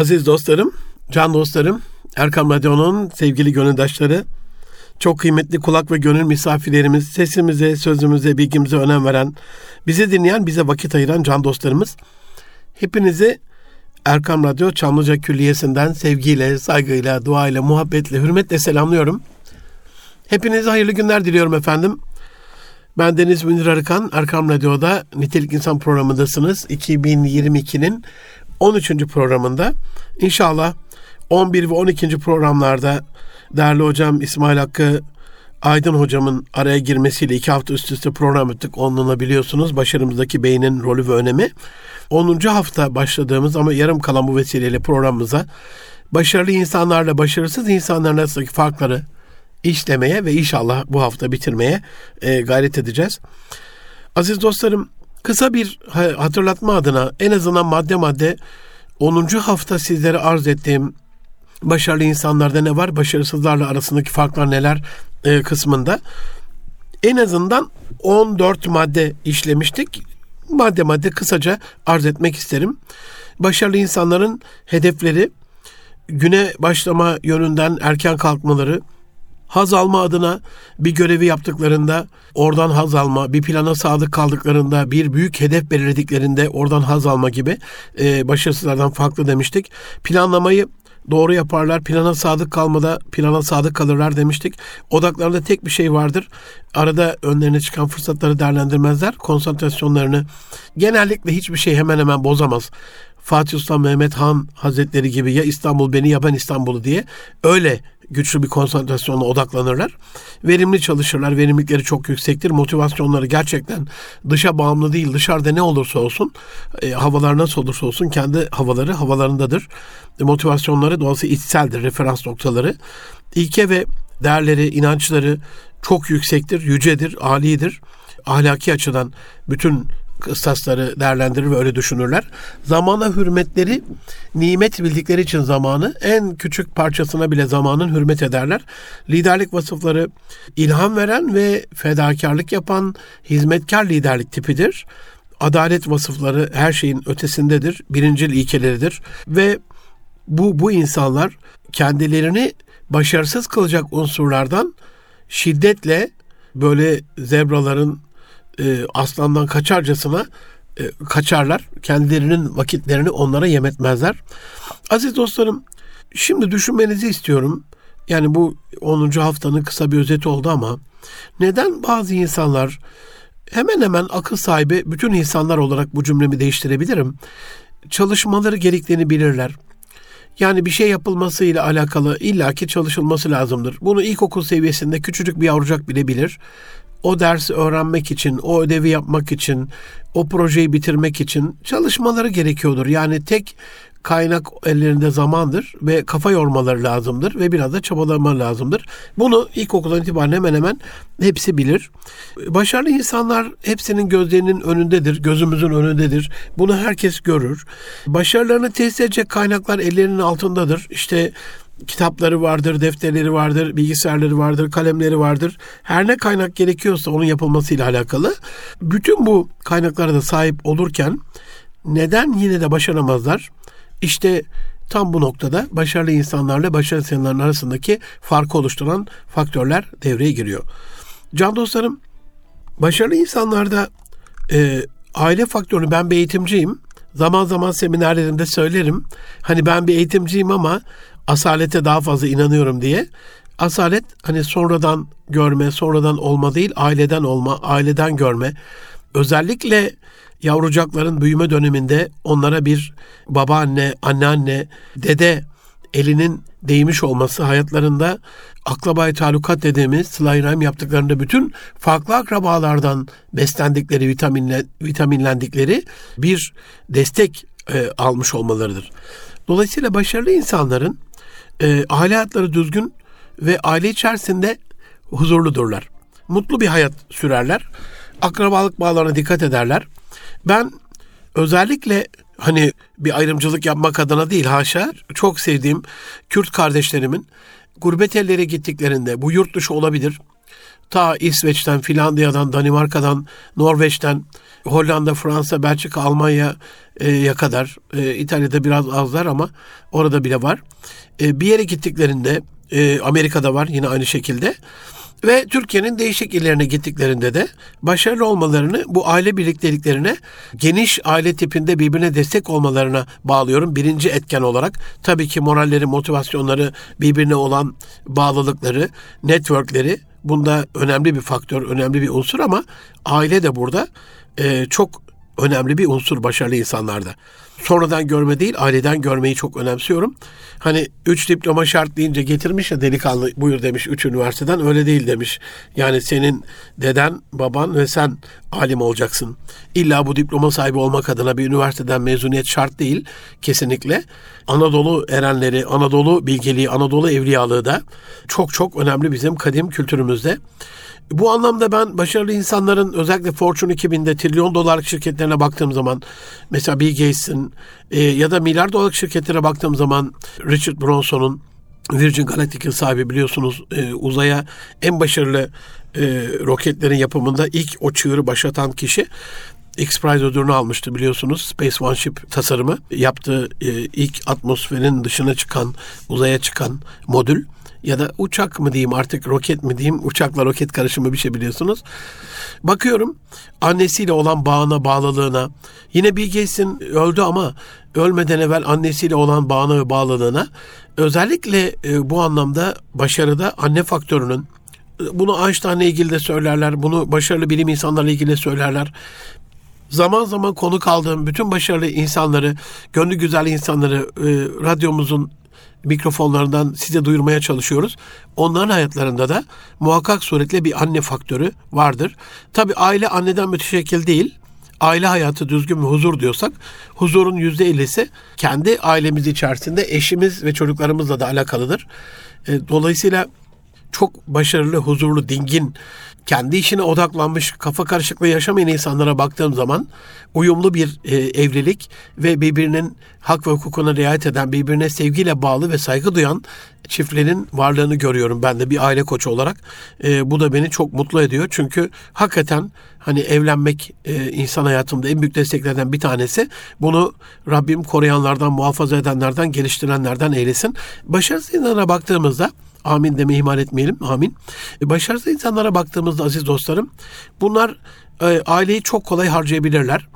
Aziz dostlarım, can dostlarım, Erkam Radyo'nun sevgili gönüldaşları, çok kıymetli kulak ve gönül misafirlerimiz, sesimize, sözümüze, bilgimize önem veren, bizi dinleyen, bize vakit ayıran can dostlarımız. Hepinizi Erkam Radyo Çamlıca Külliyesi'nden sevgiyle, saygıyla, duayla, muhabbetle, hürmetle selamlıyorum. Hepinize hayırlı günler diliyorum efendim. Ben Deniz Münir Arıkan, Erkam Radyo'da Nitelik İnsan programındasınız. 2022'nin 13. programında. İnşallah 11 ve 12. programlarda değerli hocam İsmail Hakkı Aydın hocamın araya girmesiyle iki hafta üst üste program yaptık. Onunla biliyorsunuz başarımızdaki beynin rolü ve önemi. 10. hafta başladığımız ama yarım kalan bu vesileyle programımıza başarılı insanlarla başarısız insanların arasındaki farkları işlemeye ve inşallah bu hafta bitirmeye e, gayret edeceğiz. Aziz dostlarım kısa bir hatırlatma adına en azından madde madde 10. hafta sizlere arz ettiğim başarılı insanlarda ne var, başarısızlarla arasındaki farklar neler e, kısmında en azından 14 madde işlemiştik. Madde madde kısaca arz etmek isterim. Başarılı insanların hedefleri, güne başlama yönünden erken kalkmaları, haz alma adına bir görevi yaptıklarında oradan haz alma, bir plana sadık kaldıklarında, bir büyük hedef belirlediklerinde oradan haz alma gibi e, başarısızlardan farklı demiştik. Planlamayı doğru yaparlar. Plana sadık kalmada plana sadık kalırlar demiştik. Odaklarında tek bir şey vardır. Arada önlerine çıkan fırsatları değerlendirmezler. Konsantrasyonlarını genellikle hiçbir şey hemen hemen bozamaz. Fatih Sultan Mehmet Han Hazretleri gibi ya İstanbul beni ya ben İstanbul'u diye öyle güçlü bir konsantrasyonla odaklanırlar. Verimli çalışırlar. Verimlilikleri çok yüksektir. Motivasyonları gerçekten dışa bağımlı değil. Dışarıda ne olursa olsun, e, havalar nasıl olursa olsun kendi havaları havalarındadır. E, motivasyonları doğası içseldir. Referans noktaları. İlke ve değerleri, inançları çok yüksektir, yücedir, alidir. Ahlaki açıdan bütün kıstasları değerlendirir ve öyle düşünürler. Zamana hürmetleri nimet bildikleri için zamanı en küçük parçasına bile zamanın hürmet ederler. Liderlik vasıfları ilham veren ve fedakarlık yapan hizmetkar liderlik tipidir. Adalet vasıfları her şeyin ötesindedir. Birincil ilkeleridir ve bu bu insanlar kendilerini başarısız kılacak unsurlardan şiddetle böyle zebraların e, aslandan kaçarcasına e, kaçarlar. Kendilerinin vakitlerini onlara yemetmezler. Aziz dostlarım şimdi düşünmenizi istiyorum. Yani bu 10. haftanın kısa bir özeti oldu ama neden bazı insanlar hemen hemen akıl sahibi bütün insanlar olarak bu cümlemi değiştirebilirim. Çalışmaları gerektiğini bilirler. Yani bir şey yapılması ile alakalı illaki çalışılması lazımdır. Bunu ilkokul seviyesinde küçücük bir yavrucak bile bilir o dersi öğrenmek için, o ödevi yapmak için, o projeyi bitirmek için çalışmaları gerekiyordur. Yani tek kaynak ellerinde zamandır ve kafa yormaları lazımdır ve biraz da çabalama lazımdır. Bunu ilkokuldan itibaren hemen hemen hepsi bilir. Başarılı insanlar hepsinin gözlerinin önündedir, gözümüzün önündedir. Bunu herkes görür. Başarılarını tesis edecek kaynaklar ellerinin altındadır. İşte kitapları vardır, defterleri vardır, bilgisayarları vardır, kalemleri vardır. Her ne kaynak gerekiyorsa onun yapılmasıyla alakalı. Bütün bu kaynaklara da sahip olurken neden yine de başaramazlar? İşte tam bu noktada başarılı insanlarla başarısız insanların arasındaki farkı oluşturan faktörler devreye giriyor. Can dostlarım, başarılı insanlarda e, aile faktörünü ben bir eğitimciyim. Zaman zaman seminerlerimde söylerim. Hani ben bir eğitimciyim ama asalete daha fazla inanıyorum diye. Asalet hani sonradan görme, sonradan olma değil, aileden olma, aileden görme. Özellikle yavrucakların büyüme döneminde onlara bir babaanne, anneanne, dede elinin değmiş olması hayatlarında akrabayı talukat dediğimiz sıla rahim yaptıklarında bütün farklı akrabalardan beslendikleri, vitaminle, vitaminlendikleri bir destek e, almış olmalarıdır. Dolayısıyla başarılı insanların e, aile hayatları düzgün ve aile içerisinde huzurludurlar. Mutlu bir hayat sürerler. Akrabalık bağlarına dikkat ederler. Ben özellikle hani bir ayrımcılık yapmak adına değil haşa çok sevdiğim Kürt kardeşlerimin gurbet ellere gittiklerinde bu yurt dışı olabilir. Ta İsveç'ten, Finlandiya'dan, Danimarka'dan, Norveç'ten, Hollanda, Fransa, Belçika, Almanya, e, kadar. E, İtalya'da biraz azlar ama orada bile var. E, bir yere gittiklerinde e, Amerika'da var yine aynı şekilde. Ve Türkiye'nin değişik illerine gittiklerinde de başarılı olmalarını bu aile birlikteliklerine geniş aile tipinde birbirine destek olmalarına bağlıyorum. Birinci etken olarak tabii ki moralleri, motivasyonları, birbirine olan bağlılıkları, networkleri bunda önemli bir faktör, önemli bir unsur ama aile de burada e, çok önemli bir unsur başarılı insanlarda. Sonradan görme değil, aileden görmeyi çok önemsiyorum. Hani üç diploma şart deyince getirmiş ya delikanlı buyur demiş üç üniversiteden öyle değil demiş. Yani senin deden, baban ve sen alim olacaksın. İlla bu diploma sahibi olmak adına bir üniversiteden mezuniyet şart değil kesinlikle. Anadolu erenleri, Anadolu bilgeliği, Anadolu evliyalığı da çok çok önemli bizim kadim kültürümüzde. Bu anlamda ben başarılı insanların özellikle Fortune 2000'de trilyon dolarlık şirketlerine baktığım zaman mesela Bill Gates'in e, ya da milyar dolarlık şirketlere baktığım zaman Richard Branson'un Virgin Galactic'in sahibi biliyorsunuz e, uzaya en başarılı e, roketlerin yapımında ilk o çığırı başlatan kişi X-Prize ödülünü almıştı biliyorsunuz. Space One Ship tasarımı yaptığı e, ilk atmosferin dışına çıkan, uzaya çıkan modül ya da uçak mı diyeyim artık roket mi diyeyim uçakla roket karışımı bir şey biliyorsunuz. Bakıyorum annesiyle olan bağına bağlılığına yine Bill Gates'in öldü ama ölmeden evvel annesiyle olan bağına ve bağlılığına özellikle e, bu anlamda başarıda anne faktörünün bunu Einstein'la ilgili de söylerler. Bunu başarılı bilim insanlarla ilgili de söylerler zaman zaman konu kaldığım bütün başarılı insanları, gönlü güzel insanları e, radyomuzun mikrofonlarından size duyurmaya çalışıyoruz. Onların hayatlarında da muhakkak suretle bir anne faktörü vardır. Tabi aile anneden müteşekkil değil. Aile hayatı düzgün ve huzur diyorsak huzurun yüzde ellisi kendi ailemiz içerisinde eşimiz ve çocuklarımızla da alakalıdır. E, dolayısıyla çok başarılı, huzurlu, dingin, kendi işine odaklanmış, kafa karışıklığı yaşamayan insanlara baktığım zaman uyumlu bir e, evlilik ve birbirinin hak ve hukukuna riayet eden, birbirine sevgiyle bağlı ve saygı duyan çiftlerin varlığını görüyorum ben de bir aile koçu olarak. E, bu da beni çok mutlu ediyor. Çünkü hakikaten hani evlenmek e, insan hayatımda en büyük desteklerden bir tanesi. Bunu Rabbim koruyanlardan, muhafaza edenlerden, geliştirenlerden eylesin. Başarısız insanlara baktığımızda Amin deme ihmal etmeyelim. Amin. E, insanlara baktığımızda aziz dostlarım bunlar e, aileyi çok kolay harcayabilirler.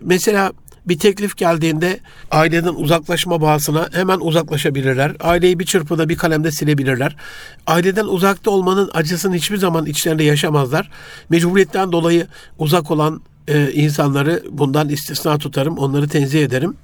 Mesela bir teklif geldiğinde aileden uzaklaşma bağısına hemen uzaklaşabilirler. Aileyi bir çırpıda bir kalemde silebilirler. Aileden uzakta olmanın acısını hiçbir zaman içlerinde yaşamazlar. Mecburiyetten dolayı uzak olan e, insanları bundan istisna tutarım. Onları tenzih ederim.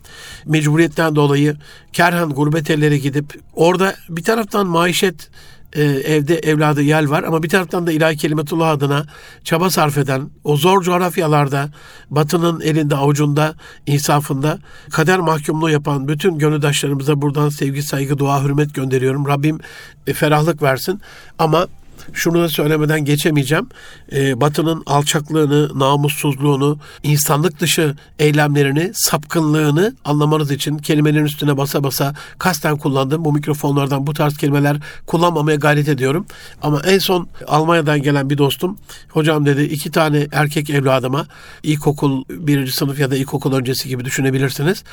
Mecburiyetten dolayı kerhan gurbet ellere gidip orada bir taraftan maişet e, evde evladı yel var ama bir taraftan da ilahi kelimetullah adına çaba sarf eden o zor coğrafyalarda batının elinde avucunda insafında kader mahkumluğu yapan bütün gönüldaşlarımıza buradan sevgi saygı dua hürmet gönderiyorum. Rabbim e, ferahlık versin ama şunu da söylemeden geçemeyeceğim. E, Batı'nın alçaklığını, namussuzluğunu, insanlık dışı eylemlerini, sapkınlığını anlamanız için kelimelerin üstüne basa basa kasten kullandım. Bu mikrofonlardan bu tarz kelimeler kullanmamaya gayret ediyorum. Ama en son Almanya'dan gelen bir dostum, hocam dedi iki tane erkek evladıma ilkokul birinci sınıf ya da ilkokul öncesi gibi düşünebilirsiniz.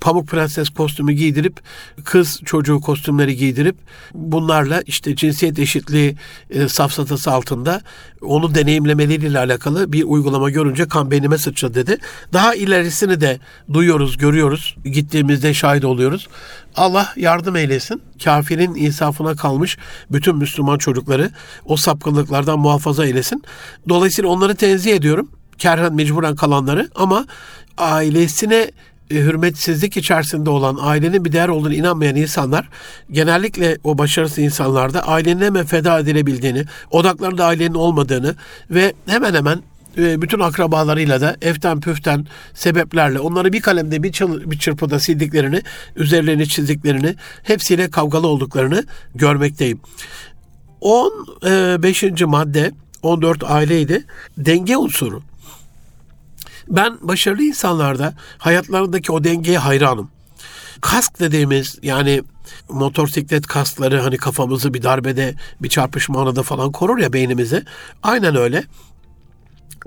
Pamuk Prenses kostümü giydirip, kız çocuğu kostümleri giydirip bunlarla işte cinsiyet eşitliği e, safsatası altında onu deneyimlemeleriyle alakalı bir uygulama görünce kan beynime sıçradı dedi. Daha ilerisini de duyuyoruz, görüyoruz. Gittiğimizde şahit oluyoruz. Allah yardım eylesin. Kafirin insafına kalmış bütün Müslüman çocukları o sapkınlıklardan muhafaza eylesin. Dolayısıyla onları tenzih ediyorum. Kerhen mecburen kalanları ama ailesine e, hürmetsizlik içerisinde olan ailenin bir değer olduğunu inanmayan insanlar genellikle o başarısız insanlarda ailenin hemen feda edilebildiğini, odaklarında ailenin olmadığını ve hemen hemen e, bütün akrabalarıyla da eften püften sebeplerle onları bir kalemde bir, çıl, bir çırpıda sildiklerini, üzerlerini çizdiklerini, hepsiyle kavgalı olduklarını görmekteyim. 15. E, madde 14 aileydi. Denge unsuru. Ben başarılı insanlarda hayatlarındaki o dengeye hayranım. Kask dediğimiz yani motosiklet kaskları hani kafamızı bir darbede bir çarpışma anında falan korur ya beynimizi. Aynen öyle.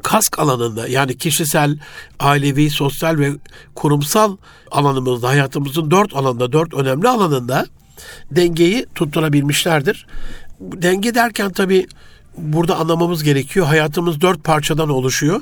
kask alanında yani kişisel, ailevi, sosyal ve kurumsal alanımızda hayatımızın dört alanda, dört önemli alanında dengeyi tutturabilmişlerdir. Denge derken tabii burada anlamamız gerekiyor. Hayatımız dört parçadan oluşuyor.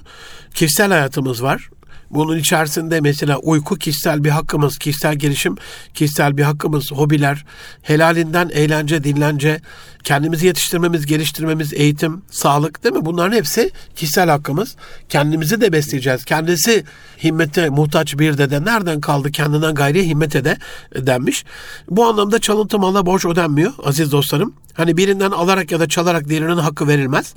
Kişisel hayatımız var. Bunun içerisinde mesela uyku kişisel bir hakkımız, kişisel gelişim kişisel bir hakkımız, hobiler, helalinden eğlence, dinlence, kendimizi yetiştirmemiz, geliştirmemiz, eğitim, sağlık değil mi? Bunların hepsi kişisel hakkımız. Kendimizi de besleyeceğiz. Kendisi himmete muhtaç bir dede nereden kaldı kendinden gayri himmete de denmiş. Bu anlamda çalıntı mala borç ödenmiyor aziz dostlarım. Hani birinden alarak ya da çalarak diğerinin hakkı verilmez.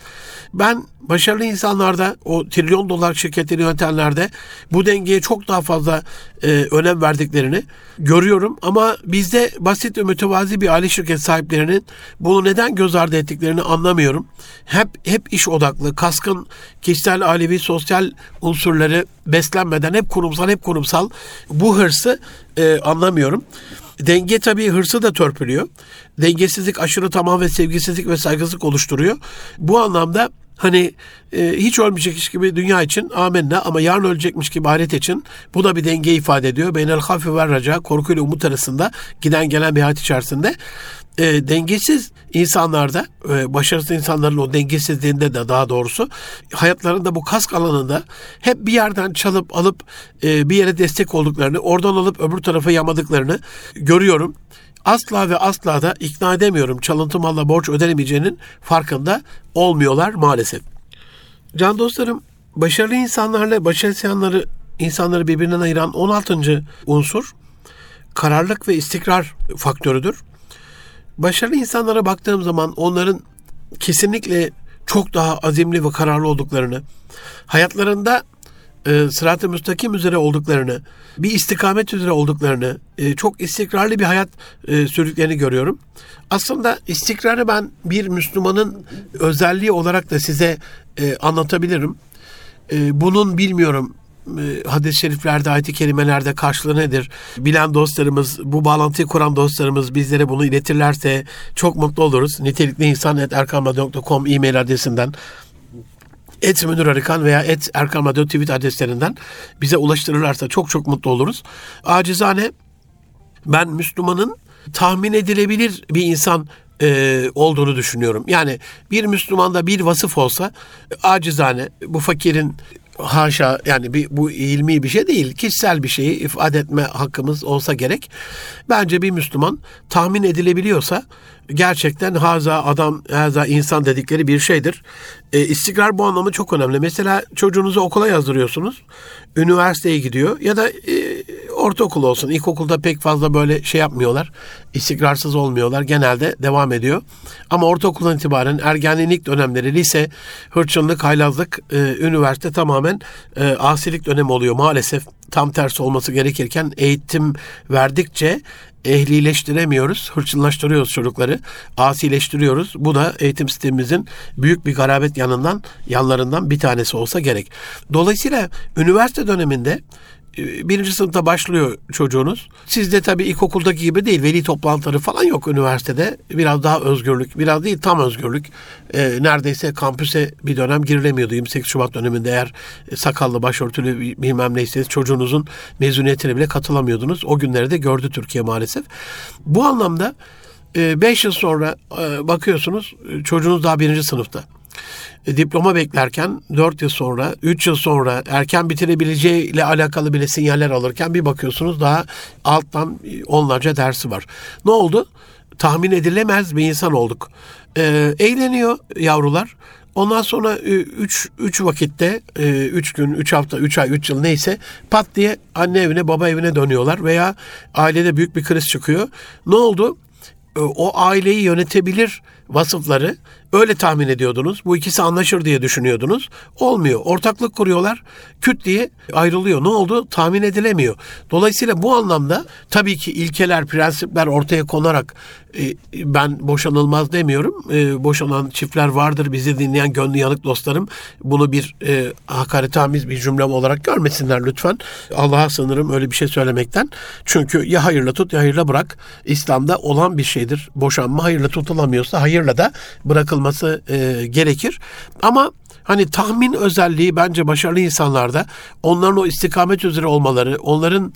Ben başarılı insanlarda, o trilyon dolar şirketleri yönetenlerde bu dengeye çok daha fazla e, önem verdiklerini görüyorum. Ama bizde basit ve mütevazi bir aile şirket sahiplerinin bunu neden göz ardı ettiklerini anlamıyorum. Hep hep iş odaklı, kaskın kişisel, ailevi, sosyal unsurları beslenmeden hep kurumsal, hep kurumsal bu hırsı e, anlamıyorum. Denge tabii hırsı da törpülüyor. Dengesizlik aşırı tamam ve sevgisizlik ve saygısızlık oluşturuyor. Bu anlamda Hani e, hiç ölmeyecekmiş gibi dünya için amenna ama yarın ölecekmiş gibi ahiret için bu da bir denge ifade ediyor. Beynel hafi ve raca korkuyla umut arasında giden gelen bir hayat içerisinde e, dengesiz insanlarda, e, başarısız insanların o dengesizliğinde de daha doğrusu hayatlarında bu kask alanında hep bir yerden çalıp alıp e, bir yere destek olduklarını, oradan alıp öbür tarafa yamadıklarını görüyorum asla ve asla da ikna edemiyorum çalıntı malla borç ödenemeyeceğinin farkında olmuyorlar maalesef. Can dostlarım başarılı insanlarla başarısız insanları birbirinden ayıran 16. unsur kararlılık ve istikrar faktörüdür. Başarılı insanlara baktığım zaman onların kesinlikle çok daha azimli ve kararlı olduklarını, hayatlarında e, sırat-ı müstakim üzere olduklarını, bir istikamet üzere olduklarını, e, çok istikrarlı bir hayat e, sürdüklerini görüyorum. Aslında istikrarı ben bir Müslümanın özelliği olarak da size e, anlatabilirim. E, bunun bilmiyorum hadis-i şeriflerde, ayet-i kerimelerde karşılığı nedir? Bilen dostlarımız, bu bağlantıyı kuran dostlarımız bizlere bunu iletirlerse çok mutlu oluruz. Nitelikli insan e-mail adresinden et Münir Arıkan veya et Erkan Radyo tweet adreslerinden bize ulaştırırlarsa çok çok mutlu oluruz. Acizane ben Müslümanın tahmin edilebilir bir insan e, olduğunu düşünüyorum. Yani bir Müslümanda bir vasıf olsa acizane bu fakirin haşa yani bir, bu ilmi bir şey değil. Kişisel bir şeyi ifade etme hakkımız olsa gerek. Bence bir Müslüman tahmin edilebiliyorsa gerçekten haza adam, haza insan dedikleri bir şeydir. E, istikrar bu anlamı çok önemli. Mesela çocuğunuzu okula yazdırıyorsunuz. Üniversiteye gidiyor ya da e, ortaokul olsun. İlkokulda pek fazla böyle şey yapmıyorlar. İstikrarsız olmuyorlar. Genelde devam ediyor. Ama ortaokuldan itibaren ergenlik dönemleri, lise, hırçınlık, haylazlık, e, üniversite tamamen e, asilik dönemi oluyor maalesef. Tam tersi olması gerekirken eğitim verdikçe ehlileştiremiyoruz, hırçınlaştırıyoruz çocukları, asileştiriyoruz. Bu da eğitim sistemimizin büyük bir garabet yanından, yanlarından bir tanesi olsa gerek. Dolayısıyla üniversite döneminde birinci sınıfta başlıyor çocuğunuz. Sizde tabii ilkokuldaki gibi değil. Veli toplantıları falan yok üniversitede. Biraz daha özgürlük. Biraz değil tam özgürlük. E, neredeyse kampüse bir dönem girilemiyordu. 28 Şubat döneminde eğer sakallı, başörtülü bilmem neyseniz çocuğunuzun mezuniyetine bile katılamıyordunuz. O günleri de gördü Türkiye maalesef. Bu anlamda 5 e, yıl sonra e, bakıyorsunuz çocuğunuz daha birinci sınıfta. E, diploma beklerken 4 yıl sonra, 3 yıl sonra erken bitirebileceği ile alakalı bile sinyaller alırken bir bakıyorsunuz daha alttan onlarca dersi var. Ne oldu? Tahmin edilemez bir insan olduk. Ee, eğleniyor yavrular. Ondan sonra 3 3 vakitte 3 gün, 3 hafta, 3 ay, 3 yıl neyse pat diye anne evine, baba evine dönüyorlar veya ailede büyük bir kriz çıkıyor. Ne oldu? O aileyi yönetebilir vasıfları öyle tahmin ediyordunuz. Bu ikisi anlaşır diye düşünüyordunuz. Olmuyor. Ortaklık kuruyorlar. Küt diye ayrılıyor. Ne oldu? Tahmin edilemiyor. Dolayısıyla bu anlamda tabii ki ilkeler, prensipler ortaya konarak e, ben boşanılmaz demiyorum. E, boşanan çiftler vardır. Bizi dinleyen gönlü yanık dostlarım. Bunu bir e, hakaretamiz bir cümlem olarak görmesinler lütfen. Allah'a sınırım öyle bir şey söylemekten. Çünkü ya hayırla tut ya hayırla bırak. İslam'da olan bir şeydir. Boşanma hayırla tutulamıyorsa hayırla da bırakılması e, gerekir. Ama Hani tahmin özelliği bence başarılı insanlarda onların o istikamet üzere olmaları, onların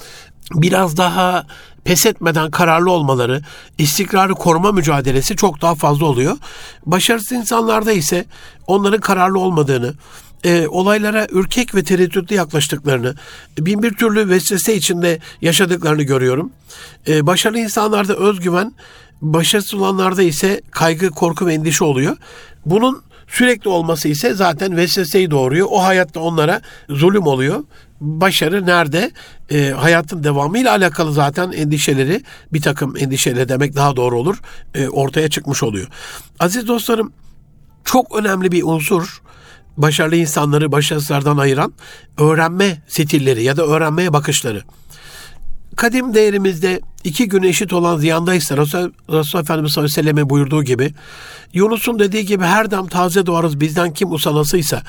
biraz daha pes etmeden kararlı olmaları, istikrarı koruma mücadelesi çok daha fazla oluyor. Başarısız insanlarda ise onların kararlı olmadığını, e, olaylara ürkek ve tereddütlü yaklaştıklarını, bin bir türlü vesvese içinde yaşadıklarını görüyorum. E, başarılı insanlarda özgüven, başarısız olanlarda ise kaygı, korku ve endişe oluyor. Bunun sürekli olması ise zaten vesveseyi doğuruyor. O hayatta onlara zulüm oluyor. Başarı nerede? E, hayatın devamıyla alakalı zaten endişeleri, bir takım endişeleri demek daha doğru olur, e, ortaya çıkmış oluyor. Aziz dostlarım, çok önemli bir unsur başarılı insanları başarısızlardan ayıran öğrenme stilleri ya da öğrenmeye bakışları. Kadim değerimizde iki gün eşit olan ziyandaysa Resul, Resul Efendimiz sallallahu aleyhi ve buyurduğu gibi Yunus'un dediği gibi her dem taze doğarız bizden kim usanasıysa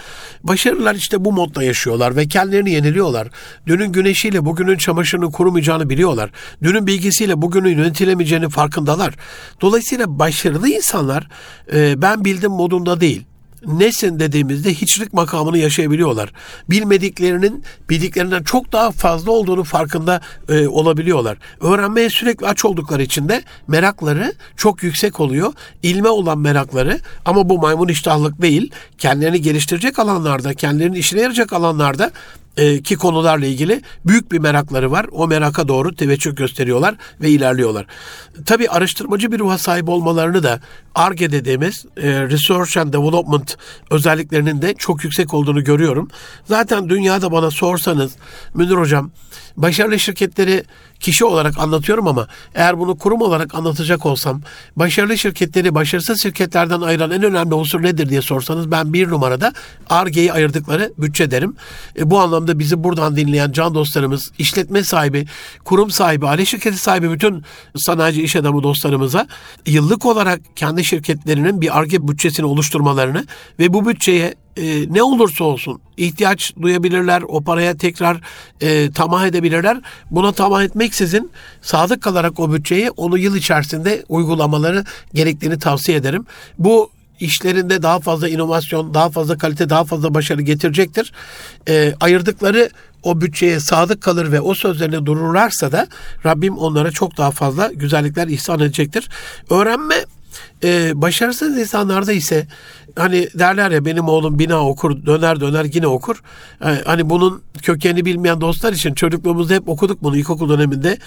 başarılar işte bu modda yaşıyorlar ve kendilerini yeniliyorlar. Dünün güneşiyle bugünün çamaşırının kurumayacağını biliyorlar. Dünün bilgisiyle bugünün yönetilemeyeceğini farkındalar. Dolayısıyla başarılı insanlar e, ben bildim modunda değil nesin dediğimizde hiçlik makamını yaşayabiliyorlar. Bilmediklerinin bildiklerinden çok daha fazla olduğunu farkında e, olabiliyorlar. Öğrenmeye sürekli aç oldukları için de merakları çok yüksek oluyor. İlme olan merakları ama bu maymun iştahlık değil. Kendilerini geliştirecek alanlarda, kendilerinin işine yarayacak alanlarda e, ki konularla ilgili büyük bir merakları var. O meraka doğru teveccüh gösteriyorlar ve ilerliyorlar. Tabi araştırmacı bir ruha sahip olmalarını da ARGE dediğimiz e, Research and Development özelliklerinin de çok yüksek olduğunu görüyorum. Zaten dünyada bana sorsanız Münir Hocam başarılı şirketleri kişi olarak anlatıyorum ama eğer bunu kurum olarak anlatacak olsam başarılı şirketleri başarısız şirketlerden ayıran en önemli unsur nedir diye sorsanız ben bir numarada ARGE'yi ayırdıkları bütçe derim. E, bu anlamda bizi buradan dinleyen can dostlarımız, işletme sahibi, kurum sahibi, aile şirketi sahibi bütün sanayici iş adamı dostlarımıza yıllık olarak kendi şirketlerinin bir ARGE bütçesini oluşturmalarını ve bu bütçeye e, ne olursa olsun ihtiyaç duyabilirler, o paraya tekrar e, tamah edebilirler. Buna tamah etmeksizin sadık kalarak o bütçeyi onu yıl içerisinde uygulamaları gerektiğini tavsiye ederim. Bu işlerinde daha fazla inovasyon, daha fazla kalite, daha fazla başarı getirecektir. E, ayırdıkları o bütçeye sadık kalır ve o sözlerine dururlarsa da Rabbim onlara çok daha fazla güzellikler ihsan edecektir. Öğrenme ee, başarısız insanlarda ise hani derler ya benim oğlum bina okur döner döner yine okur. Ee, hani bunun kökeni bilmeyen dostlar için çocukluğumuzda hep okuduk bunu ilkokul döneminde.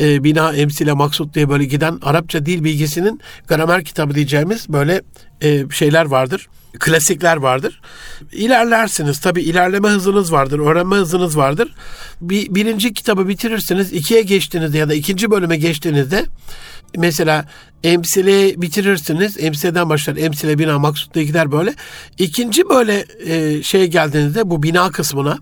Ee, bina emsile maksut diye böyle giden Arapça dil bilgisinin gramer kitabı diyeceğimiz böyle e, şeyler vardır. Klasikler vardır. İlerlersiniz. Tabi ilerleme hızınız vardır. Öğrenme hızınız vardır. Bir, birinci kitabı bitirirsiniz. ikiye geçtiğinizde ya da ikinci bölüme geçtiğinizde mesela emsile bitirirsiniz. Emsileden başlar. Emsile bina maksut diye gider böyle. İkinci böyle e, şey geldiğinizde bu bina kısmına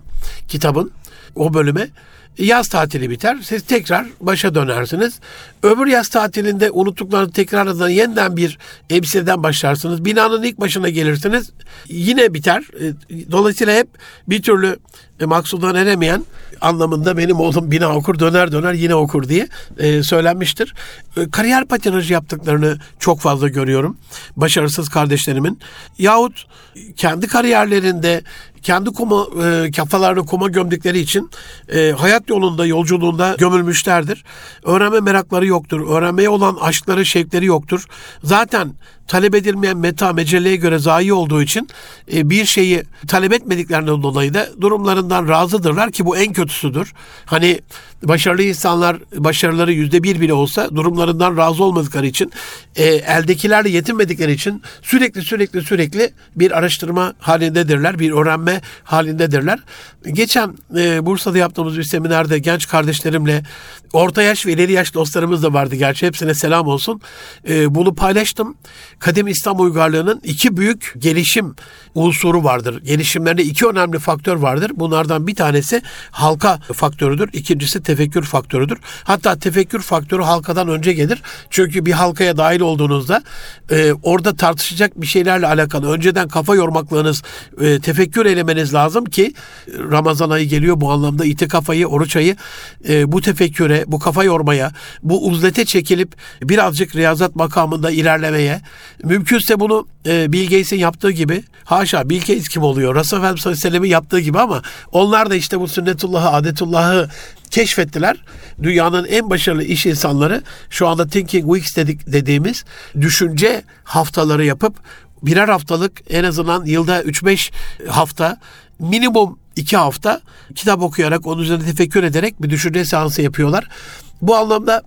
kitabın o bölüme yaz tatili biter. Siz tekrar başa dönersiniz. Öbür yaz tatilinde unuttuklarınızı tekrardan yeniden bir emsileden başlarsınız. Binanın ilk başına gelirsiniz. Yine biter. E, dolayısıyla hep bir türlü e, maksudan eremeyen anlamında benim oğlum bina okur döner döner yine okur diye e, söylenmiştir. E, kariyer patinajı yaptıklarını çok fazla görüyorum. Başarısız kardeşlerimin. Yahut kendi kariyerlerinde kendi kuma, e, kafalarını kuma gömdükleri için e, hayat yolunda, yolculuğunda gömülmüşlerdir. Öğrenme merakları yoktur. Öğrenmeye olan aşkları, şevkleri yoktur. Zaten talep edilmeyen meta mecelleye göre zayi olduğu için e, bir şeyi talep etmediklerinden dolayı da durumlarından razıdırlar ki bu en kötüsüdür. Hani başarılı insanlar başarıları yüzde bir bile olsa durumlarından razı olmadıkları için e, eldekilerle yetinmedikleri için sürekli sürekli sürekli bir araştırma halindedirler, bir öğrenme halindedirler. Geçen e, Bursa'da yaptığımız bir seminerde genç kardeşlerimle orta yaş ve ileri yaş dostlarımız da vardı gerçi hepsine selam olsun. E, bunu paylaştım. Kadim İslam uygarlığının iki büyük gelişim unsuru vardır. Gelişimlerinde iki önemli faktör vardır. Bunlardan bir tanesi halka faktörüdür. İkincisi tefekkür faktörüdür. Hatta tefekkür faktörü halkadan önce gelir. Çünkü bir halkaya dahil olduğunuzda e, orada tartışacak bir şeylerle alakalı önceden kafa yormaklığınız, e, tefekkür elemeniz lazım ki Ramazan ayı geliyor bu anlamda itikafayı, oruç ayı e, bu tefekküre, bu kafa yormaya, bu uzlete çekilip birazcık riyazat makamında ilerlemeye, mümkünse bunu e, Bill Gates'in yaptığı gibi haşa Bill Gates kim oluyor? Resulullah Efendimiz sallallahu aleyhi ve sellem'in yaptığı gibi ama onlar da işte bu sünnetullahı, adetullahı keşfettiler. Dünyanın en başarılı iş insanları şu anda Thinking Weeks dedik, dediğimiz düşünce haftaları yapıp birer haftalık en azından yılda 3-5 hafta minimum 2 hafta kitap okuyarak onun üzerine tefekkür ederek bir düşünce seansı yapıyorlar. Bu anlamda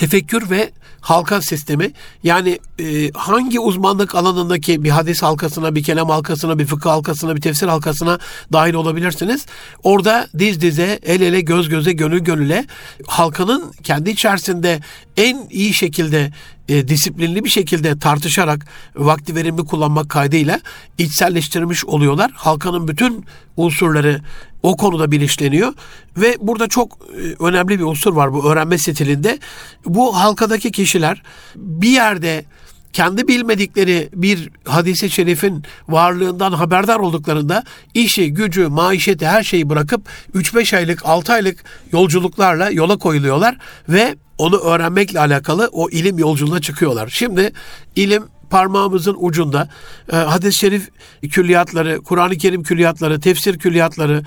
tefekkür ve halka sistemi yani e, hangi uzmanlık alanındaki bir hadis halkasına, bir kelam halkasına, bir fıkıh halkasına, bir tefsir halkasına dahil olabilirsiniz. Orada diz dize, el ele, göz göze, gönül gönüle halkanın kendi içerisinde en iyi şekilde e, disiplinli bir şekilde tartışarak vakti verimli kullanmak kaydıyla içselleştirmiş oluyorlar. Halkanın bütün unsurları o konuda bilinçleniyor ve burada çok e, önemli bir unsur var bu öğrenme stilinde. Bu halkadaki kişiler bir yerde kendi bilmedikleri bir hadisi şerifin varlığından haberdar olduklarında işi, gücü, maişeti her şeyi bırakıp 3-5 aylık, 6 aylık yolculuklarla yola koyuluyorlar ve onu öğrenmekle alakalı o ilim yolculuğuna çıkıyorlar. Şimdi ilim parmağımızın ucunda e, hadis-i şerif külliyatları, Kur'an-ı Kerim külliyatları, tefsir külliyatları,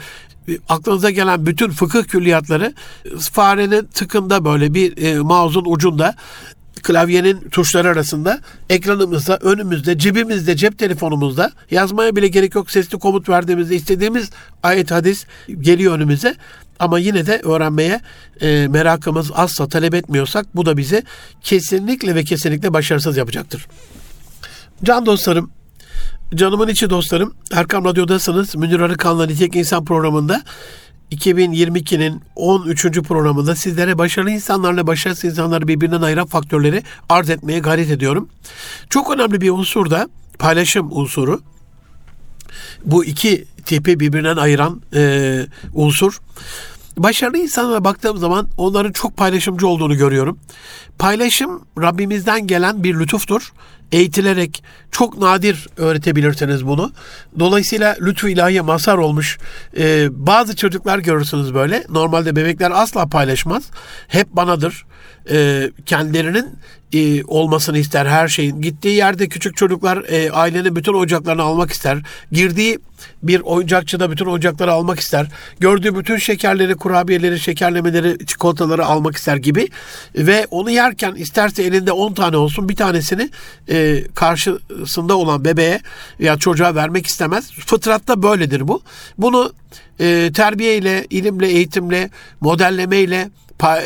aklınıza gelen bütün fıkıh külliyatları farenin tıkında böyle bir e, mouse'un ucunda klavyenin tuşları arasında, ekranımızda, önümüzde, cebimizde, cep telefonumuzda yazmaya bile gerek yok. Sesli komut verdiğimizde istediğimiz ayet hadis geliyor önümüze. Ama yine de öğrenmeye e, merakımız azsa, talep etmiyorsak bu da bizi kesinlikle ve kesinlikle başarısız yapacaktır. Can dostlarım, canımın içi dostlarım, Erkam Radyo'dasınız. Münir Arıkan'la Nitek İnsan programında 2022'nin 13. programında sizlere başarılı insanlarla başarısız insanları birbirinden ayıran faktörleri arz etmeye gayret ediyorum. Çok önemli bir unsur da paylaşım unsuru. Bu iki tipi birbirinden ayıran e, unsur. Başarılı insanlara baktığım zaman onların çok paylaşımcı olduğunu görüyorum. Paylaşım Rabbimizden gelen bir lütuftur. Eğitilerek çok nadir öğretebilirsiniz bunu. Dolayısıyla lütfu ilahiye mazhar olmuş e, bazı çocuklar görürsünüz böyle. Normalde bebekler asla paylaşmaz. Hep banadır. E, kendilerinin e, olmasını ister her şeyin. Gittiği yerde küçük çocuklar e, ailenin bütün oyuncaklarını almak ister. Girdiği bir oyuncakçıda bütün oyuncakları almak ister. Gördüğü bütün şekerleri, kurabiyeleri, şekerlemeleri, çikolataları almak ister gibi. Ve onu yerken isterse elinde 10 tane olsun bir tanesini e, karşısında olan bebeğe ya çocuğa vermek istemez. Fıtratta böyledir bu. Bunu e, terbiyeyle, ilimle, eğitimle, modellemeyle,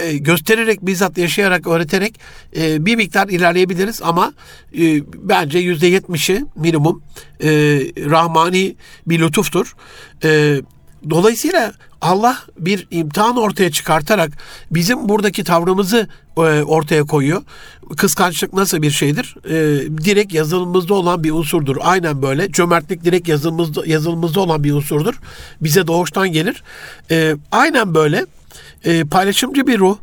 e, göstererek bizzat yaşayarak öğreterek e, bir miktar ilerleyebiliriz ama e, bence yüzde yetmişi minimum e, rahmani bir lütuftur. E, dolayısıyla Allah bir imtihan ortaya çıkartarak bizim buradaki tavrımızı e, ortaya koyuyor. Kıskançlık nasıl bir şeydir? E, direkt yazılımımızda olan bir unsurdur. Aynen böyle. Cömertlik direkt yazılımızda, yazılımımızda olan bir unsurdur. Bize doğuştan gelir. E, aynen böyle paylaşımcı bir ruh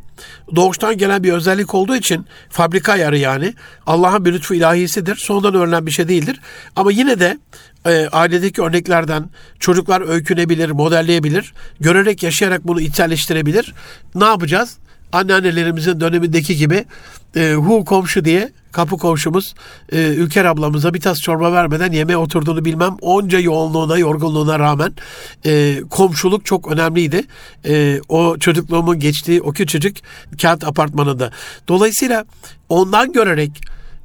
doğuştan gelen bir özellik olduğu için fabrika ayarı yani Allah'ın bir lütfu ilahisidir. Sonradan öğrenen bir şey değildir. Ama yine de e, ailedeki örneklerden çocuklar öykünebilir, modelleyebilir. Görerek, yaşayarak bunu içselleştirebilir. Ne yapacağız? Anneannelerimizin dönemindeki gibi e, hu komşu diye kapı komşumuz e, Ülker ablamıza bir tas çorba vermeden yemeğe oturduğunu bilmem. Onca yoğunluğuna, yorgunluğuna rağmen e, komşuluk çok önemliydi. E, o çocukluğumun geçtiği o küçücük kent apartmanında. Dolayısıyla ondan görerek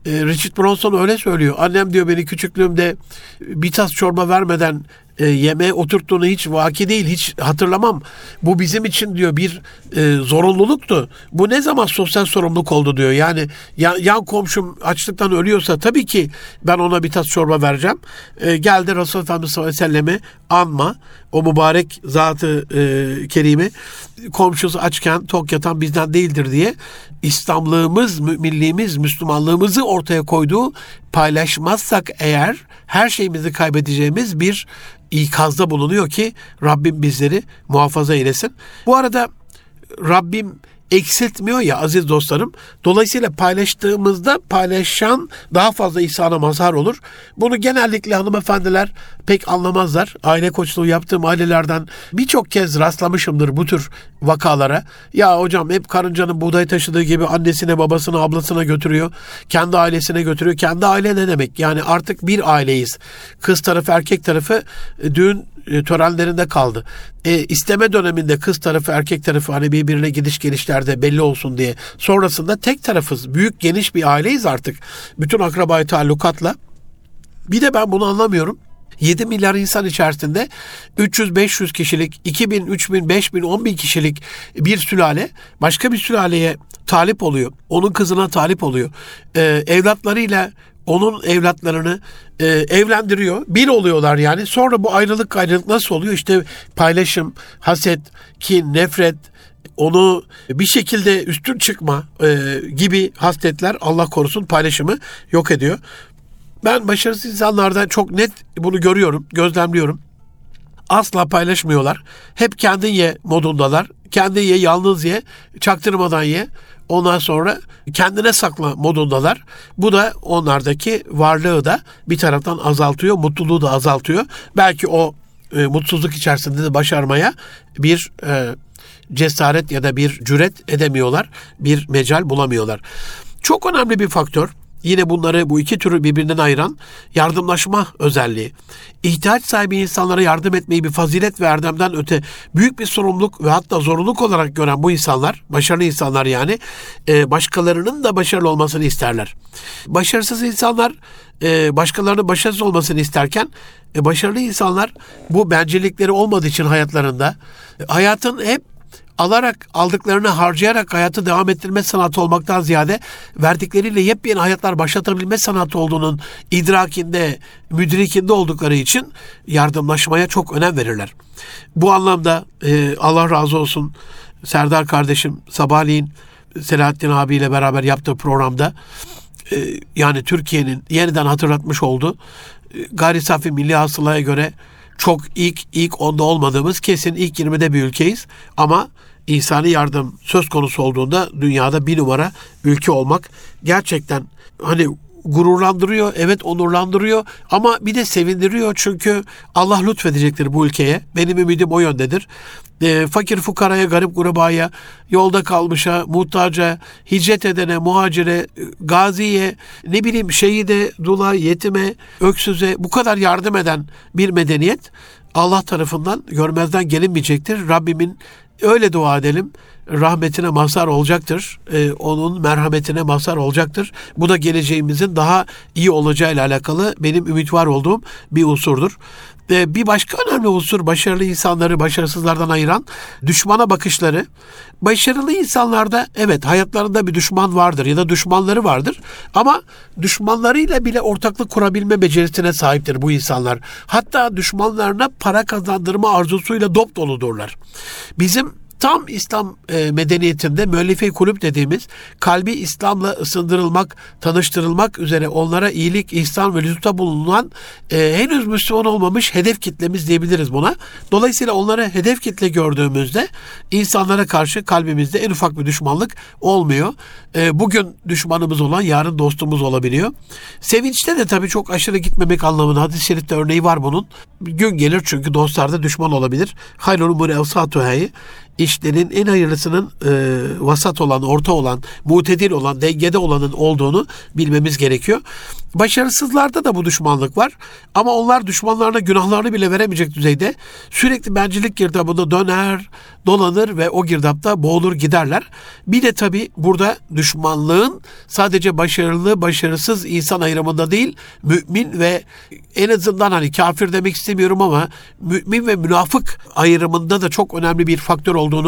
e, Richard Bronson öyle söylüyor. Annem diyor beni küçüklüğümde bir tas çorba vermeden e, yemeğe oturttuğunu hiç vaki değil, hiç hatırlamam. Bu bizim için diyor bir e, zorunluluktu. Bu ne zaman sosyal sorumluluk oldu diyor. Yani yan, yan komşum açlıktan ölüyorsa tabii ki ben ona bir tas çorba vereceğim. E, geldi Resulullah Efendimiz sallallahu aleyhi ve sellemi anma. O mübarek zatı e, kerimi komşusu açken tok yatan bizden değildir diye İslamlığımız, müminliğimiz, Müslümanlığımızı ortaya koyduğu paylaşmazsak eğer her şeyimizi kaybedeceğimiz bir ikazda bulunuyor ki Rabbim bizleri muhafaza eylesin. Bu arada Rabbim eksiltmiyor ya aziz dostlarım. Dolayısıyla paylaştığımızda paylaşan daha fazla ihsana mazhar olur. Bunu genellikle hanımefendiler pek anlamazlar. Aile koçluğu yaptığım ailelerden birçok kez rastlamışımdır bu tür vakalara. Ya hocam hep karıncanın buğday taşıdığı gibi annesine, babasına, ablasına götürüyor. Kendi ailesine götürüyor. Kendi aile ne demek? Yani artık bir aileyiz. Kız tarafı, erkek tarafı e, düğün e, törenlerinde kaldı. E, isteme döneminde kız tarafı erkek tarafı hani birbirine gidiş gelişlerde belli olsun diye. Sonrasında tek tarafız. Büyük geniş bir aileyiz artık. Bütün akrabayı talukatla. Bir de ben bunu anlamıyorum. 7 milyar insan içerisinde 300-500 kişilik, 2000, 3000, 5000, 10 bin kişilik bir sülale başka bir sülaleye talip oluyor. Onun kızına talip oluyor. Ee, evlatlarıyla onun evlatlarını e, evlendiriyor. Bir oluyorlar yani. Sonra bu ayrılık ayrılık nasıl oluyor? İşte paylaşım, haset, kin, nefret, onu bir şekilde üstün çıkma e, gibi hasletler Allah korusun paylaşımı yok ediyor. Ben başarısız insanlarda çok net bunu görüyorum, gözlemliyorum. Asla paylaşmıyorlar. Hep kendin ye modundalar. Kendin ye, yalnız ye, çaktırmadan ye. Ondan sonra kendine sakla modundalar. Bu da onlardaki varlığı da bir taraftan azaltıyor, mutluluğu da azaltıyor. Belki o e, mutsuzluk içerisinde de başarmaya bir e, cesaret ya da bir cüret edemiyorlar. Bir mecal bulamıyorlar. Çok önemli bir faktör. Yine bunları bu iki türü birbirinden ayıran yardımlaşma özelliği. İhtiyaç sahibi insanlara yardım etmeyi bir fazilet ve erdemden öte büyük bir sorumluluk ve hatta zorunluluk olarak gören bu insanlar, başarılı insanlar yani, e, başkalarının da başarılı olmasını isterler. Başarısız insanlar e, başkalarının başarısız olmasını isterken, e, başarılı insanlar bu bencillikleri olmadığı için hayatlarında, hayatın hep alarak, aldıklarını harcayarak hayatı devam ettirme sanatı olmaktan ziyade verdikleriyle yepyeni hayatlar başlatabilme sanatı olduğunun idrakinde, müdrikinde oldukları için yardımlaşmaya çok önem verirler. Bu anlamda e, Allah razı olsun Serdar kardeşim sabahleyin Selahattin abiyle beraber yaptığı programda e, yani Türkiye'nin yeniden hatırlatmış oldu. E, gayri safi milli hasılaya göre çok ilk ilk onda olmadığımız kesin ilk 20'de bir ülkeyiz. Ama insani yardım söz konusu olduğunda dünyada bir numara ülke olmak gerçekten hani gururlandırıyor, evet onurlandırıyor ama bir de sevindiriyor çünkü Allah lütfedecektir bu ülkeye. Benim ümidim o yöndedir. E, fakir fukaraya, garip grubaya, yolda kalmışa, muhtaca, hicret edene, muhacire, gaziye, ne bileyim şehide, dula, yetime, öksüze bu kadar yardım eden bir medeniyet Allah tarafından görmezden gelinmeyecektir. Rabbimin öyle dua edelim rahmetine mazhar olacaktır. Ee, onun merhametine mazhar olacaktır. Bu da geleceğimizin daha iyi olacağıyla alakalı benim ümit var olduğum bir unsurdur. Ve bir başka önemli unsur başarılı insanları başarısızlardan ayıran düşmana bakışları. Başarılı insanlarda evet hayatlarında bir düşman vardır ya da düşmanları vardır ama düşmanlarıyla bile ortaklık kurabilme becerisine sahiptir bu insanlar. Hatta düşmanlarına para kazandırma arzusuyla dop doludurlar. Bizim tam İslam e, medeniyetinde müellife kulüp dediğimiz kalbi İslam'la ısındırılmak, tanıştırılmak üzere onlara iyilik, ihsan ve lütufta bulunan e, henüz Müslüman olmamış hedef kitlemiz diyebiliriz buna. Dolayısıyla onlara hedef kitle gördüğümüzde insanlara karşı kalbimizde en ufak bir düşmanlık olmuyor. E, bugün düşmanımız olan yarın dostumuz olabiliyor. Sevinçte de tabii çok aşırı gitmemek anlamında hadis-i şerifte örneği var bunun. Gün gelir çünkü dostlarda düşman olabilir. Hayrul umuri evsatuheyi işlerin en hayırlısının e, vasat olan, orta olan, mutedil olan, dengede olanın olduğunu bilmemiz gerekiyor. Başarısızlarda da bu düşmanlık var. Ama onlar düşmanlarına günahlarını bile veremeyecek düzeyde sürekli bencillik girdabında döner, dolanır ve o girdapta boğulur giderler. Bir de tabii burada düşmanlığın sadece başarılı, başarısız insan ayrımında değil, mümin ve en azından hani kafir demek istemiyorum ama mümin ve münafık ayrımında da çok önemli bir faktör olduğunu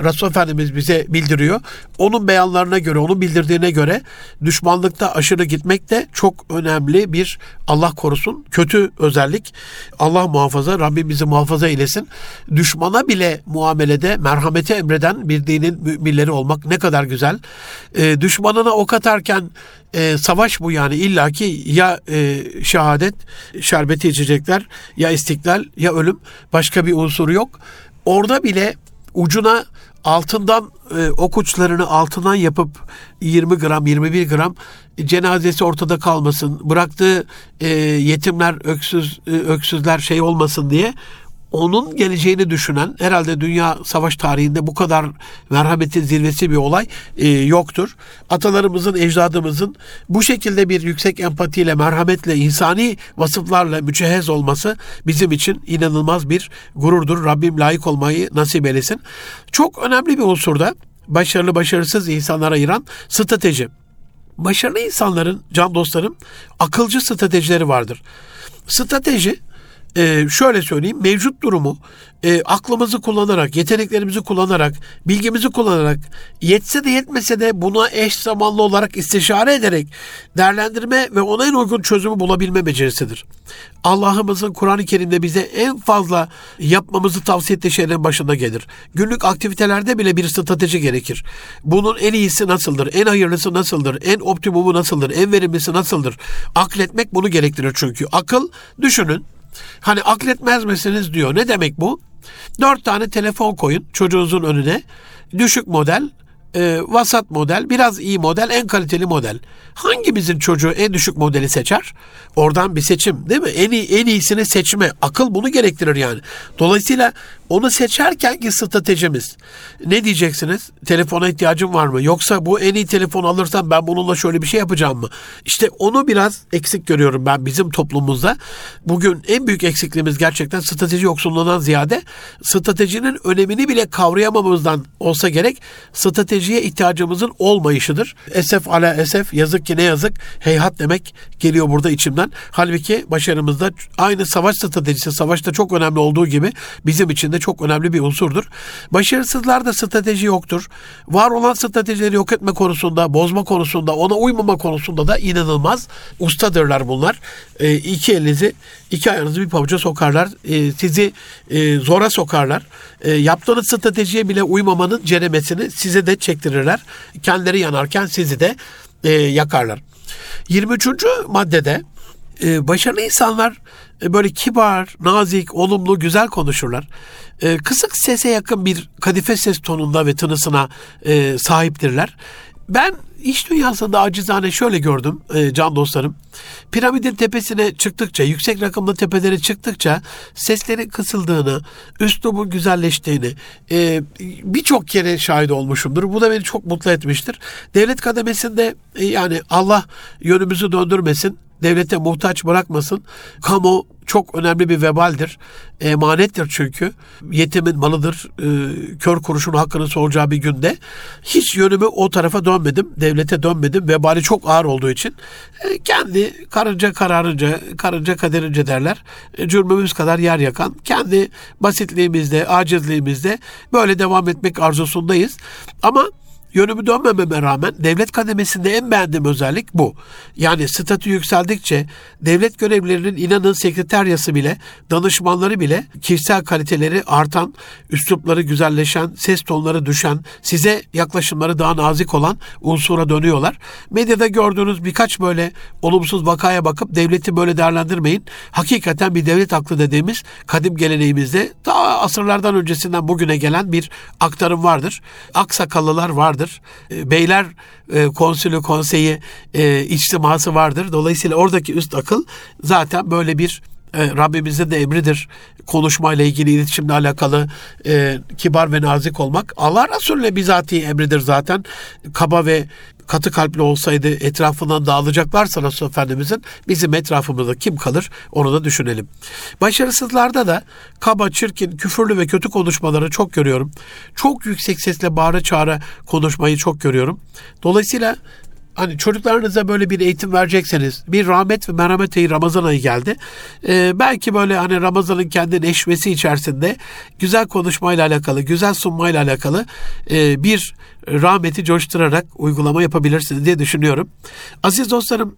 Resul Efendimiz bize bildiriyor. Onun beyanlarına göre, onun bildirdiğine göre düşmanlıkta aşırı gitmek de çok önemli bir Allah korusun kötü özellik. Allah muhafaza, Rabbim bizi muhafaza eylesin. Düşmana bile muamelede merhameti emreden bir dinin müminleri olmak ne kadar güzel. E, düşmanına ok atarken e, savaş bu yani illaki ya e, şehadet şerbeti içecekler ya istiklal ya ölüm başka bir unsuru yok. Orada bile ucuna altından e, ok uçlarını altından yapıp 20 gram 21 gram cenazesi ortada kalmasın. Bıraktığı e, yetimler öksüz e, öksüzler şey olmasın diye onun geleceğini düşünen herhalde dünya savaş tarihinde bu kadar merhametin zirvesi bir olay e, yoktur. Atalarımızın, ecdadımızın bu şekilde bir yüksek empatiyle, merhametle, insani vasıflarla mücehhez olması bizim için inanılmaz bir gururdur. Rabbim layık olmayı nasip eylesin. Çok önemli bir unsurda başarılı başarısız insanlara ayıran strateji. Başarılı insanların, can dostlarım, akılcı stratejileri vardır. Strateji e, şöyle söyleyeyim mevcut durumu e, aklımızı kullanarak, yeteneklerimizi kullanarak, bilgimizi kullanarak yetse de yetmese de buna eş zamanlı olarak istişare ederek değerlendirme ve ona en uygun çözümü bulabilme becerisidir. Allah'ımızın Kur'an-ı Kerim'de bize en fazla yapmamızı tavsiye ettiği şeylerin başında gelir. Günlük aktivitelerde bile bir strateji gerekir. Bunun en iyisi nasıldır? En hayırlısı nasıldır? En optimumu nasıldır? En verimlisi nasıldır? Akletmek bunu gerektirir çünkü. Akıl düşünün Hani akletmez misiniz diyor. Ne demek bu? Dört tane telefon koyun çocuğunuzun önüne. Düşük model, e, vasat model, biraz iyi model, en kaliteli model. Hangimizin çocuğu en düşük modeli seçer? Oradan bir seçim değil mi? En iyi en iyisini seçme. Akıl bunu gerektirir yani. Dolayısıyla onu seçerken ki stratejimiz. Ne diyeceksiniz? Telefona ihtiyacım var mı? Yoksa bu en iyi telefon alırsam ben bununla şöyle bir şey yapacağım mı? İşte onu biraz eksik görüyorum ben bizim toplumumuzda. Bugün en büyük eksikliğimiz gerçekten strateji yoksunluğundan ziyade stratejinin önemini bile kavrayamamızdan olsa gerek stratejiye ihtiyacımızın olmayışıdır. Esef ala esef yazık ki ne yazık heyhat demek geliyor burada içimden. Halbuki başarımızda aynı savaş stratejisi savaşta çok önemli olduğu gibi bizim için de çok önemli bir unsurdur. Başarısızlarda strateji yoktur. Var olan stratejileri yok etme konusunda, bozma konusunda, ona uymama konusunda da inanılmaz ustadırlar bunlar. E, iki elinizi, iki ayağınızı bir pabuca sokarlar. E, sizi e, zora sokarlar. E, yaptığınız stratejiye bile uymamanın ceremesini size de çektirirler. Kendileri yanarken sizi de e, yakarlar. 23. maddede e, başarılı insanlar e, böyle kibar, nazik, olumlu, güzel konuşurlar. E, kısık sese yakın bir kadife ses tonunda ve tınısına e, sahiptirler. Ben iş dünyasında acizane şöyle gördüm e, can dostlarım. Piramidin tepesine çıktıkça, yüksek rakımlı tepelere çıktıkça seslerin kısıldığını, üslubun güzelleştiğini e, birçok kere şahit olmuşumdur. Bu da beni çok mutlu etmiştir. Devlet kademesinde e, yani Allah yönümüzü döndürmesin devlete muhtaç bırakmasın. Kamu çok önemli bir vebaldir. Emanettir çünkü. Yetimin malıdır. E, kör kuruşun hakkını soracağı bir günde. Hiç yönümü o tarafa dönmedim. Devlete dönmedim. Vebali çok ağır olduğu için. E, kendi karınca kararınca, karınca kaderince derler. E, cürmümüz kadar yer yakan. Kendi basitliğimizde, acizliğimizde böyle devam etmek arzusundayız. Ama Yönümü dönmememe rağmen devlet kademesinde en beğendiğim özellik bu. Yani statü yükseldikçe devlet görevlilerinin inanın sekreteryası bile, danışmanları bile kişisel kaliteleri artan, üslupları güzelleşen, ses tonları düşen, size yaklaşımları daha nazik olan unsura dönüyorlar. Medyada gördüğünüz birkaç böyle olumsuz vakaya bakıp devleti böyle değerlendirmeyin. Hakikaten bir devlet aklı dediğimiz kadim geleneğimizde daha asırlardan öncesinden bugüne gelen bir aktarım vardır. Aksakallılar vardır vardır. E, beyler e, konsülü, konseyi, e, içtiması vardır. Dolayısıyla oradaki üst akıl zaten böyle bir e, Rabbimizin de emridir. Konuşmayla ilgili, iletişimle alakalı e, kibar ve nazik olmak. Allah Resulüne bizatihi emridir zaten. Kaba ve katı kalpli olsaydı etrafından dağılacaklarsa Resul Efendimizin bizim etrafımızda kim kalır onu da düşünelim. Başarısızlarda da kaba, çirkin, küfürlü ve kötü konuşmaları çok görüyorum. Çok yüksek sesle bağıra çağıra konuşmayı çok görüyorum. Dolayısıyla hani çocuklarınıza böyle bir eğitim verecekseniz bir rahmet ve merhamet ayı Ramazan ayı geldi. Ee, belki böyle hani Ramazan'ın kendi neşvesi içerisinde güzel konuşmayla alakalı, güzel sunmayla alakalı e, bir rahmeti coşturarak uygulama yapabilirsiniz diye düşünüyorum. Aziz dostlarım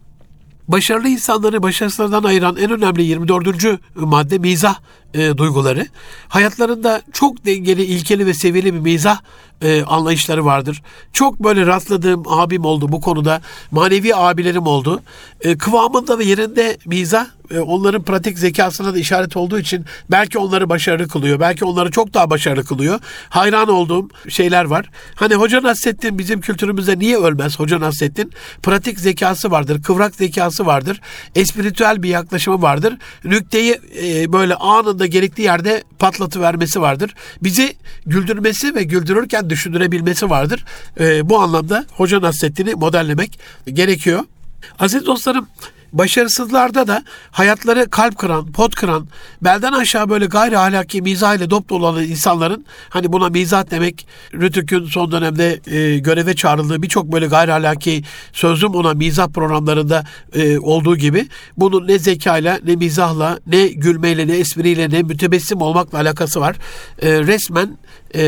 başarılı insanları başarısızlardan ayıran en önemli 24. madde mizah e, duyguları. Hayatlarında çok dengeli, ilkeli ve seviyeli bir mizah e, anlayışları vardır. Çok böyle rastladığım abim oldu bu konuda. Manevi abilerim oldu. E, kıvamında ve yerinde mizah e, onların pratik zekasına da işaret olduğu için belki onları başarılı kılıyor. Belki onları çok daha başarılı kılıyor. Hayran olduğum şeyler var. Hani Hoca Nasrettin bizim kültürümüzde niye ölmez? Hoca Nasrettin pratik zekası vardır, kıvrak zekası vardır, espiritüel bir yaklaşımı vardır. Nükteyi e, böyle anında gerektiği yerde patlatı vermesi vardır. Bizi güldürmesi ve güldürürken düşündürebilmesi vardır. E, bu anlamda Hoca Nasrettin'i modellemek gerekiyor. Aziz dostlarım Başarısızlarda da hayatları kalp kıran, pot kıran, belden aşağı böyle gayri ahlaki mizah ile dop dolu olan insanların hani buna mizah demek Rütük'ün son dönemde e, göreve çağrıldığı birçok böyle gayri ahlaki sözüm ona mizah programlarında e, olduğu gibi bunun ne zekayla ne mizahla ne gülmeyle ne espriyle ne mütebessim olmakla alakası var. E, resmen e,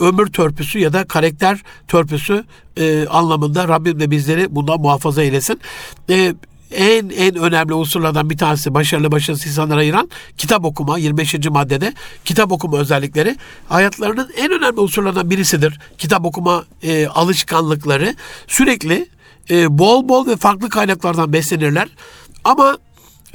ömür törpüsü ya da karakter törpüsü e, anlamında Rabbim de bizleri bundan muhafaza eylesin. E, en en önemli unsurlardan bir tanesi başarılı başarısız insanlara ayıran kitap okuma 25. maddede kitap okuma özellikleri hayatlarının en önemli unsurlardan birisidir. Kitap okuma e, alışkanlıkları sürekli e, bol bol ve farklı kaynaklardan beslenirler. Ama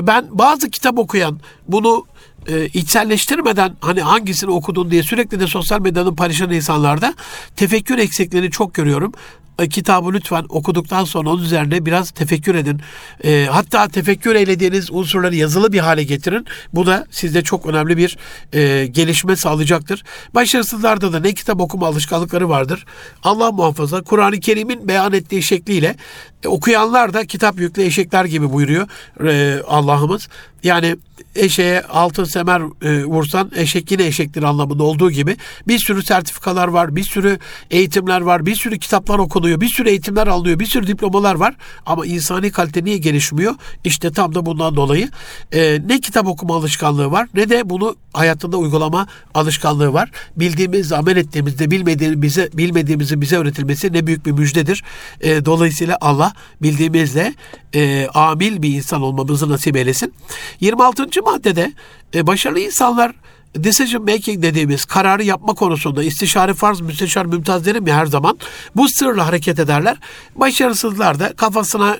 ben bazı kitap okuyan bunu e, içselleştirmeden hani hangisini okudun diye sürekli de sosyal medyanın paylaşan insanlarda tefekkür eksikliğini çok görüyorum. E, kitabı lütfen okuduktan sonra onun üzerine biraz tefekkür edin. E, hatta tefekkür eylediğiniz unsurları yazılı bir hale getirin. Bu da sizde çok önemli bir e, gelişme sağlayacaktır. Başarısızlarda da ne kitap okuma alışkanlıkları vardır. Allah muhafaza Kur'an-ı Kerim'in beyan ettiği şekliyle e, okuyanlar da kitap yüklü eşekler gibi buyuruyor e, Allah'ımız. Yani eşeğe altın semer e, vursan eşek yine eşektir anlamında olduğu gibi bir sürü sertifikalar var, bir sürü eğitimler var, bir sürü kitaplar okunuyor, bir sürü eğitimler alınıyor, bir sürü diplomalar var ama insani kalite niye gelişmiyor? İşte tam da bundan dolayı e, ne kitap okuma alışkanlığı var ne de bunu hayatında uygulama alışkanlığı var. Bildiğimiz, amel ettiğimizde bilmediğimizi bilmediğimizi bize öğretilmesi ne büyük bir müjdedir. E, dolayısıyla Allah bildiğimizle e, amil bir insan olmamızı nasip eylesin. 26. maddede e, başarılı insanlar decision making dediğimiz kararı yapma konusunda istişare farz, müsteşar mümtaz derim ya her zaman. Bu sırla hareket ederler. Başarısızlar da kafasına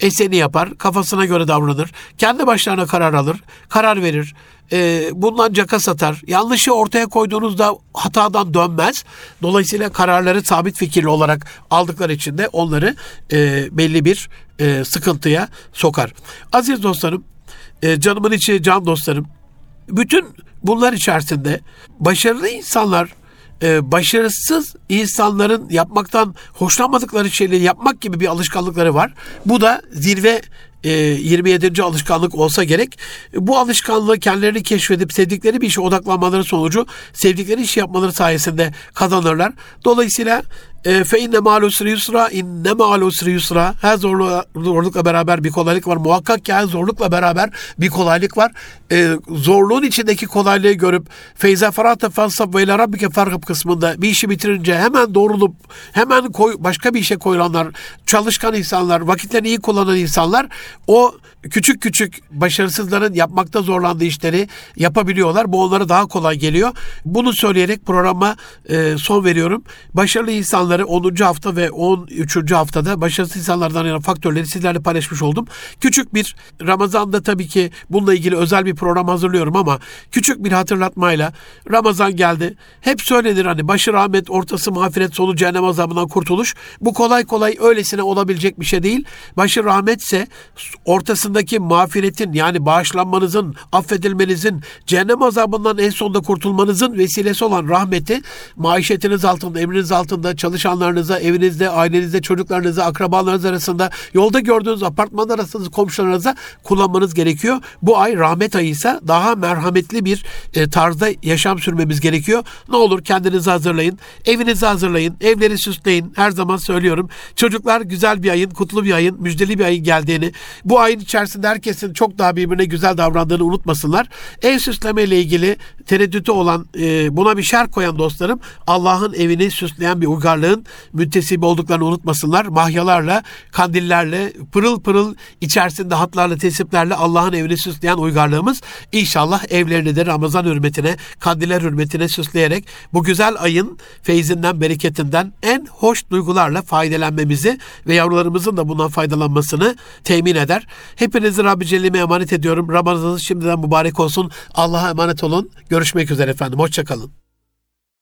eseni yapar, kafasına göre davranır, kendi başlarına karar alır, karar verir, e, bundan caka satar. Yanlışı ortaya koyduğunuzda hatadan dönmez. Dolayısıyla kararları sabit fikirli olarak aldıkları için de onları e, belli bir e, sıkıntıya sokar. Aziz dostlarım, e, canımın içi can dostlarım, bütün bunlar içerisinde başarılı insanlar e, başarısız insanların yapmaktan hoşlanmadıkları şeyleri yapmak gibi bir alışkanlıkları var. Bu da zirve 27. E, alışkanlık olsa gerek. Bu alışkanlığı kendilerini keşfedip sevdikleri bir işe odaklanmaları sonucu sevdikleri işi yapmaları sayesinde kazanırlar. Dolayısıyla fe inne ma'al usri yusra inne ma'al usri yusra her zorlukla beraber bir kolaylık var. Muhakkak ki her zorlukla beraber bir kolaylık var. E, zorluğun içindeki kolaylığı görüp feyze ferata fansab ve ila rabbike farkab kısmında bir işi bitirince hemen doğrulup hemen koy, başka bir işe koyulanlar, çalışkan insanlar, vakitlerini iyi kullanan insanlar o küçük küçük başarısızların yapmakta zorlandığı işleri yapabiliyorlar. Bu onlara daha kolay geliyor. Bunu söyleyerek programa e, son veriyorum. Başarılı insanları 10. hafta ve 13. haftada başarısız insanlardan yana faktörleri sizlerle paylaşmış oldum. Küçük bir Ramazan'da tabii ki bununla ilgili özel bir program hazırlıyorum ama küçük bir hatırlatmayla Ramazan geldi. Hep söylenir hani başı rahmet, ortası mağfiret, sonu cehennem azabından kurtuluş. Bu kolay kolay öylesine olabilecek bir şey değil. Başı rahmetse ortasındaki mağfiretin yani bağışlanmanızın, affedilmenizin, cehennem azabından en sonunda kurtulmanızın vesilesi olan rahmeti maişetiniz altında, emriniz altında, çalışanlarınıza, evinizde, ailenizde, çocuklarınıza, akrabalarınız arasında, yolda gördüğünüz apartman arasında komşularınıza kullanmanız gerekiyor. Bu ay rahmet ayı ise daha merhametli bir e, tarzda yaşam sürmemiz gerekiyor. Ne olur kendinizi hazırlayın, evinizi hazırlayın, evleri süsleyin. Her zaman söylüyorum. Çocuklar güzel bir ayın, kutlu bir ayın, müjdeli bir ayın geldiğini, bu ayın içerisinde herkesin çok daha birbirine güzel davrandığını unutmasınlar. Ev süsleme ile ilgili tereddütü olan, e, buna bir şer koyan dostlarım Allah'ın evini süsleyen bir uygarlığın Allah'ın müntesibi olduklarını unutmasınlar. Mahyalarla, kandillerle, pırıl pırıl içerisinde hatlarla, tesiplerle Allah'ın evini süsleyen uygarlığımız inşallah evlerini de Ramazan hürmetine, kandiller hürmetine süsleyerek bu güzel ayın feyzinden, bereketinden en hoş duygularla faydalanmamızı ve yavrularımızın da bundan faydalanmasını temin eder. Hepinizi Rabbi Celle'me emanet ediyorum. Ramazanınız şimdiden mübarek olsun. Allah'a emanet olun. Görüşmek üzere efendim. Hoşçakalın.